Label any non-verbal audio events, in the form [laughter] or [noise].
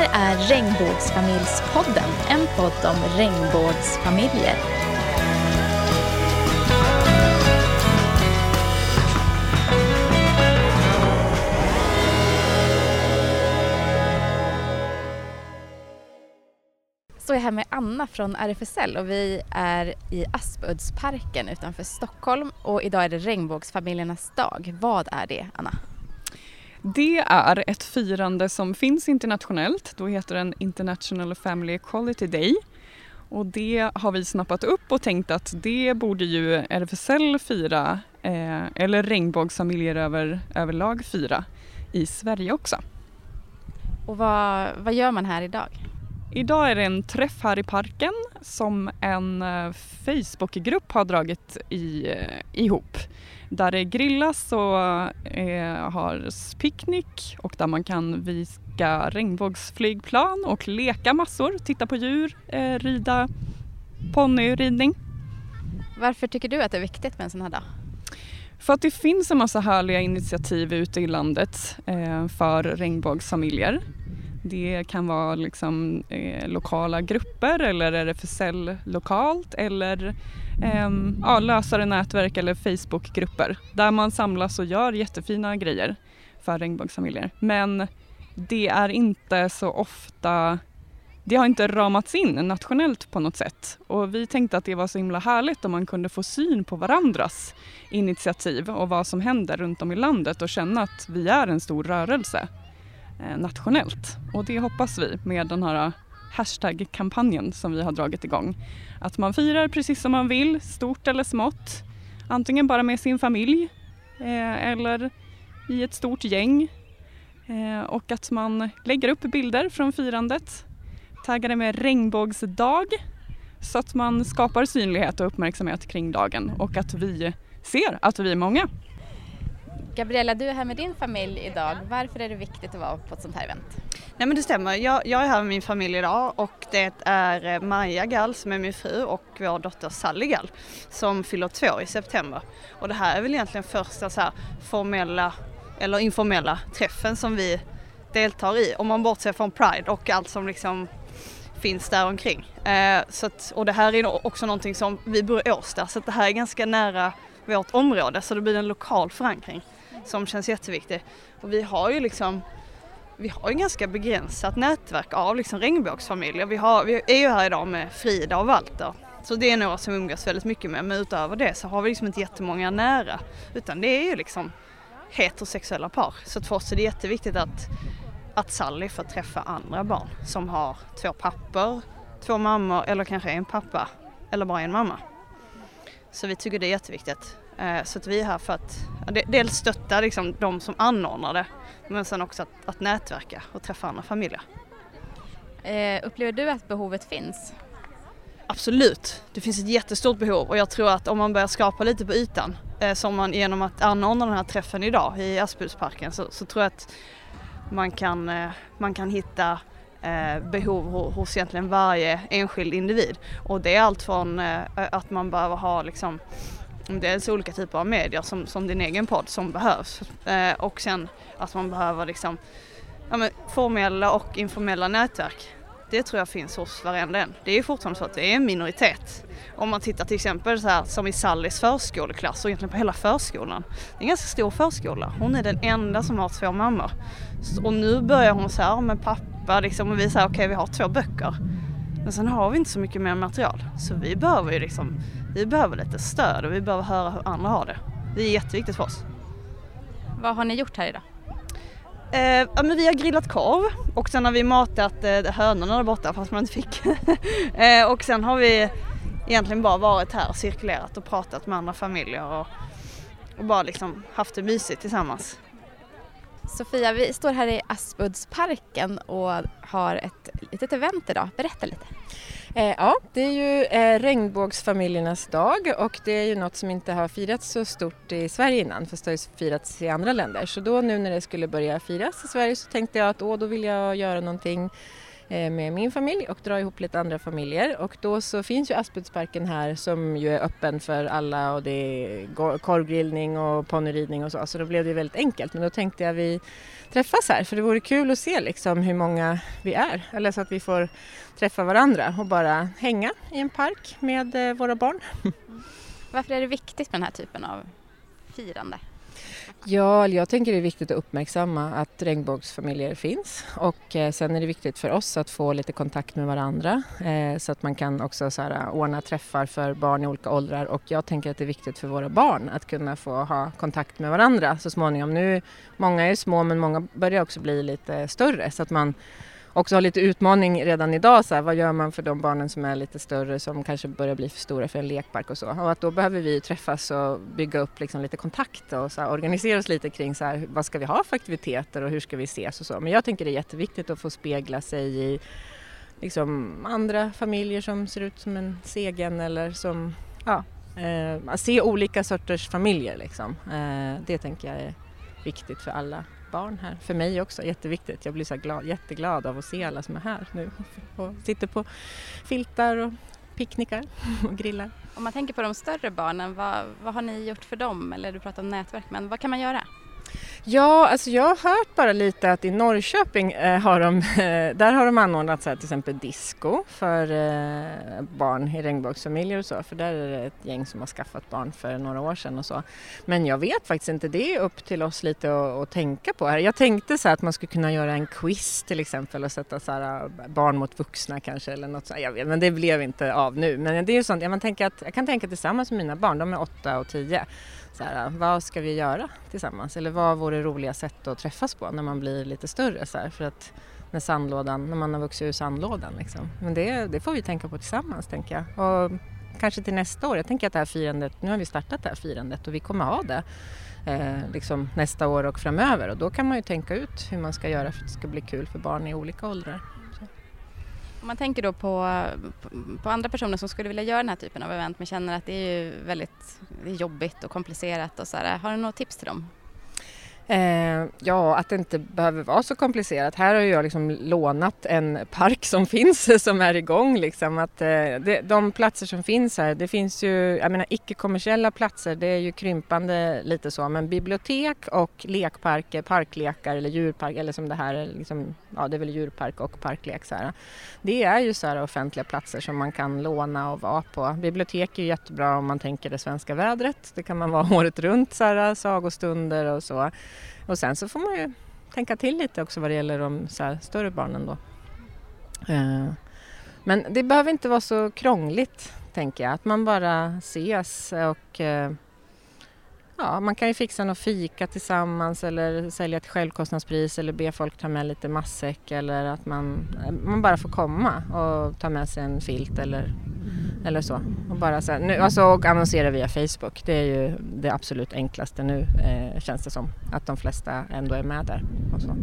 här är Regnbågsfamiljspodden, en podd om regnbågsfamiljer. Så är jag här med Anna från RFSL och vi är i Aspuddsparken utanför Stockholm och idag är det regnbågsfamiljernas dag. Vad är det, Anna? Det är ett firande som finns internationellt. Då heter den International Family Equality Day. Och det har vi snappat upp och tänkt att det borde ju RFSL fira eh, eller regnbågsfamiljer över, överlag fira i Sverige också. Och vad, vad gör man här idag? Idag är det en träff här i parken som en eh, Facebookgrupp har dragit i, eh, ihop. Där det grillas och eh, har picknick och där man kan vika regnbågsflygplan och leka massor, titta på djur, eh, rida ponnyridning. Varför tycker du att det är viktigt med en sån här dag? För att det finns en massa härliga initiativ ute i landet eh, för regnbågsfamiljer. Det kan vara liksom, eh, lokala grupper eller RFSL lokalt eller eh, ja, lösare nätverk eller Facebookgrupper där man samlas och gör jättefina grejer för regnbågsfamiljer. Men det är inte så ofta det har inte ramats in nationellt på något sätt och vi tänkte att det var så himla härligt om man kunde få syn på varandras initiativ och vad som händer runt om i landet och känna att vi är en stor rörelse. Eh, nationellt. Och det hoppas vi med den här eh, hashtag-kampanjen som vi har dragit igång. Att man firar precis som man vill, stort eller smått. Antingen bara med sin familj eh, eller i ett stort gäng. Och att man lägger upp bilder från firandet, taggar det med regnbågsdag så att man skapar synlighet och uppmärksamhet kring dagen och att vi ser att vi är många. Gabriella, du är här med din familj idag. Varför är det viktigt att vara på ett sånt här event? Nej men det stämmer. Jag, jag är här med min familj idag och det är eh, Maja Gall som är min fru och vår dotter Sally Gall som fyller två i september. Och det här är väl egentligen första så här formella eller informella träffen som vi deltar i om man bortser från Pride och allt som liksom finns där omkring. Eh, så att, och det här är också någonting som, vi bor i Årsta så att det här är ganska nära vårt område så det blir en lokal förankring som känns jätteviktig. Och vi har ju liksom vi har ju ganska begränsat nätverk av liksom regnbågsfamiljer. Vi, har, vi är ju här idag med Frida och Walter. Så det är några som umgås väldigt mycket med. Men utöver det så har vi liksom inte jättemånga nära. Utan det är ju liksom heterosexuella par. Så för oss är det jätteviktigt att, att Sally får träffa andra barn som har två pappor, två mammor eller kanske en pappa eller bara en mamma. Så vi tycker det är jätteviktigt. Eh, så att vi är här för att dels stötta liksom de som anordnar det men sen också att, att nätverka och träffa andra familjer. Eh, upplever du att behovet finns? Absolut, det finns ett jättestort behov och jag tror att om man börjar skapa lite på ytan eh, som man genom att anordna den här träffen idag i Aspuddsparken så, så tror jag att man kan, eh, man kan hitta eh, behov hos egentligen varje enskild individ och det är allt från eh, att man behöver ha liksom dels olika typer av medier som, som din egen podd som behövs eh, och sen att man behöver liksom ja, men, formella och informella nätverk. Det tror jag finns hos varenda en. Det är fortfarande så att det är en minoritet. Om man tittar till exempel så här, som i Sallys förskoleklass och egentligen på hela förskolan. Det är en ganska stor förskola. Hon är den enda som har två mammor. Och nu börjar hon så här med pappa liksom och vi säger okej okay, vi har två böcker. Men sen har vi inte så mycket mer material. Så vi behöver ju liksom vi behöver lite stöd och vi behöver höra hur andra har det. Det är jätteviktigt för oss. Vad har ni gjort här idag? Eh, ja, men vi har grillat korv och sen har vi matat eh, hönorna där borta fast man inte fick. [laughs] eh, och sen har vi egentligen bara varit här och cirkulerat och pratat med andra familjer och, och bara liksom haft det mysigt tillsammans. Sofia, vi står här i Aspuddsparken och har ett litet event idag. Berätta lite. Eh, ja, det är ju eh, regnbågsfamiljernas dag och det är ju något som inte har firats så stort i Sverige innan fast det har ju firats i andra länder. Så då nu när det skulle börja firas i Sverige så tänkte jag att åh, då vill jag göra någonting Eh, med min familj och dra ihop lite andra familjer och då så finns ju Aspudsparken här som ju är öppen för alla och det är korvgrillning och ponnyridning och så så då blev det väldigt enkelt men då tänkte jag vi träffas här för det vore kul att se liksom hur många vi är eller så att vi får träffa varandra och bara hänga i en park med eh, våra barn. [laughs] Varför är det viktigt med den här typen av firande? Ja, jag tänker det är viktigt att uppmärksamma att regnbågsfamiljer finns. Och eh, sen är det viktigt för oss att få lite kontakt med varandra eh, så att man kan också så här, eh, ordna träffar för barn i olika åldrar. Och jag tänker att det är viktigt för våra barn att kunna få ha kontakt med varandra så småningom. Nu, många är små men många börjar också bli lite större. Så att man också har lite utmaning redan idag. Så här, vad gör man för de barnen som är lite större som kanske börjar bli för stora för en lekpark och så. Och att då behöver vi träffas och bygga upp liksom lite kontakt och så här, organisera oss lite kring så här, vad ska vi ha för aktiviteter och hur ska vi ses och så. Men jag tänker det är jätteviktigt att få spegla sig i liksom, andra familjer som ser ut som en segen eller som, ja, eh, se olika sorters familjer liksom. Eh, det tänker jag är viktigt för alla barn här. För mig också, jätteviktigt. Jag blir så glad, jätteglad av att se alla som är här nu och sitter på filtar och picknickar [laughs] och grillar. Om man tänker på de större barnen, vad, vad har ni gjort för dem? Eller du pratar om nätverk, men vad kan man göra? Ja, alltså jag har hört bara lite att i Norrköping eh, har de, eh, där har de anordnat så här, till exempel disco för eh, barn i regnbågsfamiljer och så, för där är det ett gäng som har skaffat barn för några år sedan och så. Men jag vet faktiskt inte, det är upp till oss lite att, att tänka på här. Jag tänkte så att man skulle kunna göra en quiz till exempel och sätta så här, eh, barn mot vuxna kanske eller något sånt, jag vet, men det blev inte av nu. Men det är ju sånt, jag, man tänker att, jag kan tänka tillsammans med mina barn, de är åtta och tio så här, vad ska vi göra tillsammans? Eller vad vore roliga sätt att träffas på när man blir lite större? Så här, för att när sandlådan, när man har vuxit ur sandlådan liksom. Men det, det får vi tänka på tillsammans tänker jag. Och kanske till nästa år. Jag tänker att det här firandet, nu har vi startat det här firandet och vi kommer ha det eh, liksom nästa år och framöver och då kan man ju tänka ut hur man ska göra för att det ska bli kul för barn i olika åldrar. Om man tänker då på, på andra personer som skulle vilja göra den här typen av event men känner att det är ju väldigt jobbigt och komplicerat och så här, har du några tips till dem? Eh, ja, att det inte behöver vara så komplicerat. Här har jag liksom lånat en park som [laughs] finns, som är igång. Liksom. Att, eh, det, de platser som finns här, det finns ju, jag menar icke-kommersiella platser, det är ju krympande lite så, men bibliotek och lekparker, parklekar eller djurpark, eller som det här liksom, ja det är väl djurpark och parklek så här. Det är ju så här offentliga platser som man kan låna och vara på. Bibliotek är jättebra om man tänker det svenska vädret, det kan man vara [laughs] året runt, så här, sagostunder och så. Och sen så får man ju tänka till lite också vad det gäller de så större barnen då. Eh, men det behöver inte vara så krångligt tänker jag, att man bara ses och eh, ja, man kan ju fixa något fika tillsammans eller sälja till självkostnadspris eller be folk ta med lite matsäck eller att man, eh, man bara får komma och ta med sig en filt eller, eller så. Och, bara så här, nu, alltså, och annonsera via Facebook, det är ju det absolut enklaste nu eh, känns det som. Att de flesta ändå är med där. Och så.